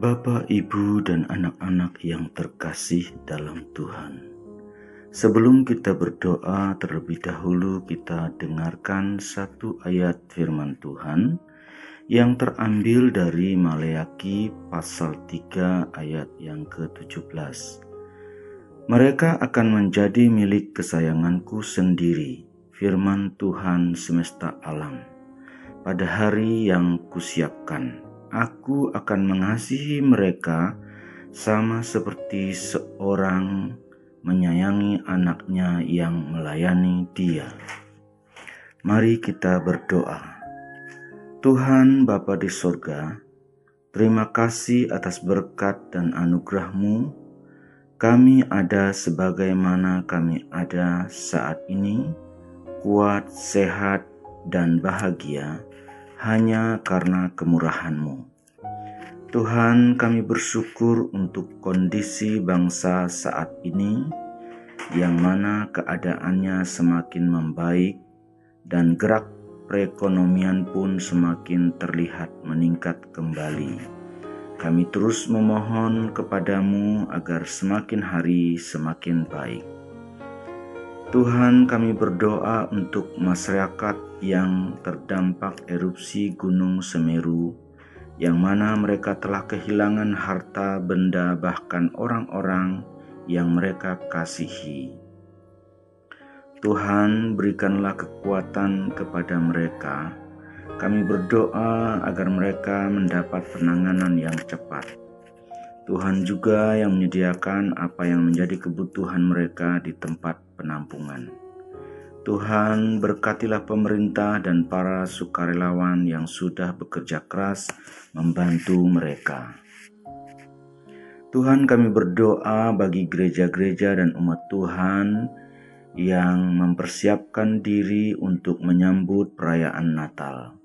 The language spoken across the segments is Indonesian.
Bapak, Ibu, dan anak-anak yang terkasih dalam Tuhan. Sebelum kita berdoa, terlebih dahulu kita dengarkan satu ayat firman Tuhan yang terambil dari Maleaki pasal 3 ayat yang ke-17. Mereka akan menjadi milik kesayanganku sendiri, firman Tuhan semesta alam, pada hari yang kusiapkan aku akan mengasihi mereka sama seperti seorang menyayangi anaknya yang melayani dia. Mari kita berdoa. Tuhan Bapa di sorga, terima kasih atas berkat dan anugerahmu. Kami ada sebagaimana kami ada saat ini, kuat, sehat, dan bahagia hanya karena kemurahan-Mu. Tuhan, kami bersyukur untuk kondisi bangsa saat ini, yang mana keadaannya semakin membaik dan gerak perekonomian pun semakin terlihat meningkat kembali. Kami terus memohon kepadamu agar semakin hari semakin baik. Tuhan kami berdoa untuk masyarakat yang terdampak erupsi Gunung Semeru yang mana mereka telah kehilangan harta benda bahkan orang-orang yang mereka kasihi. Tuhan berikanlah kekuatan kepada mereka. Kami berdoa agar mereka mendapat penanganan yang cepat Tuhan juga yang menyediakan apa yang menjadi kebutuhan mereka di tempat penampungan. Tuhan berkatilah pemerintah dan para sukarelawan yang sudah bekerja keras membantu mereka. Tuhan kami berdoa bagi gereja-gereja dan umat Tuhan yang mempersiapkan diri untuk menyambut perayaan Natal.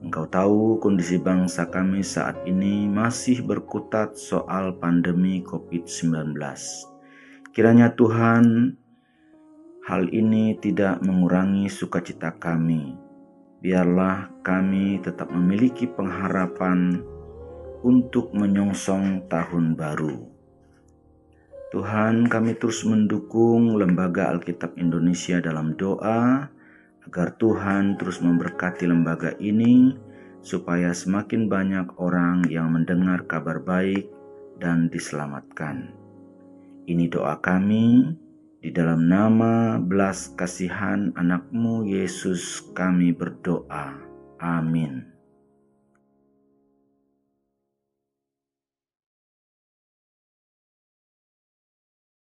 Engkau tahu kondisi bangsa kami saat ini masih berkutat soal pandemi COVID-19. Kiranya Tuhan, hal ini tidak mengurangi sukacita kami. Biarlah kami tetap memiliki pengharapan untuk menyongsong tahun baru. Tuhan, kami terus mendukung Lembaga Alkitab Indonesia dalam doa agar Tuhan terus memberkati lembaga ini supaya semakin banyak orang yang mendengar kabar baik dan diselamatkan. Ini doa kami di dalam nama belas kasihan anakmu Yesus kami berdoa. Amin.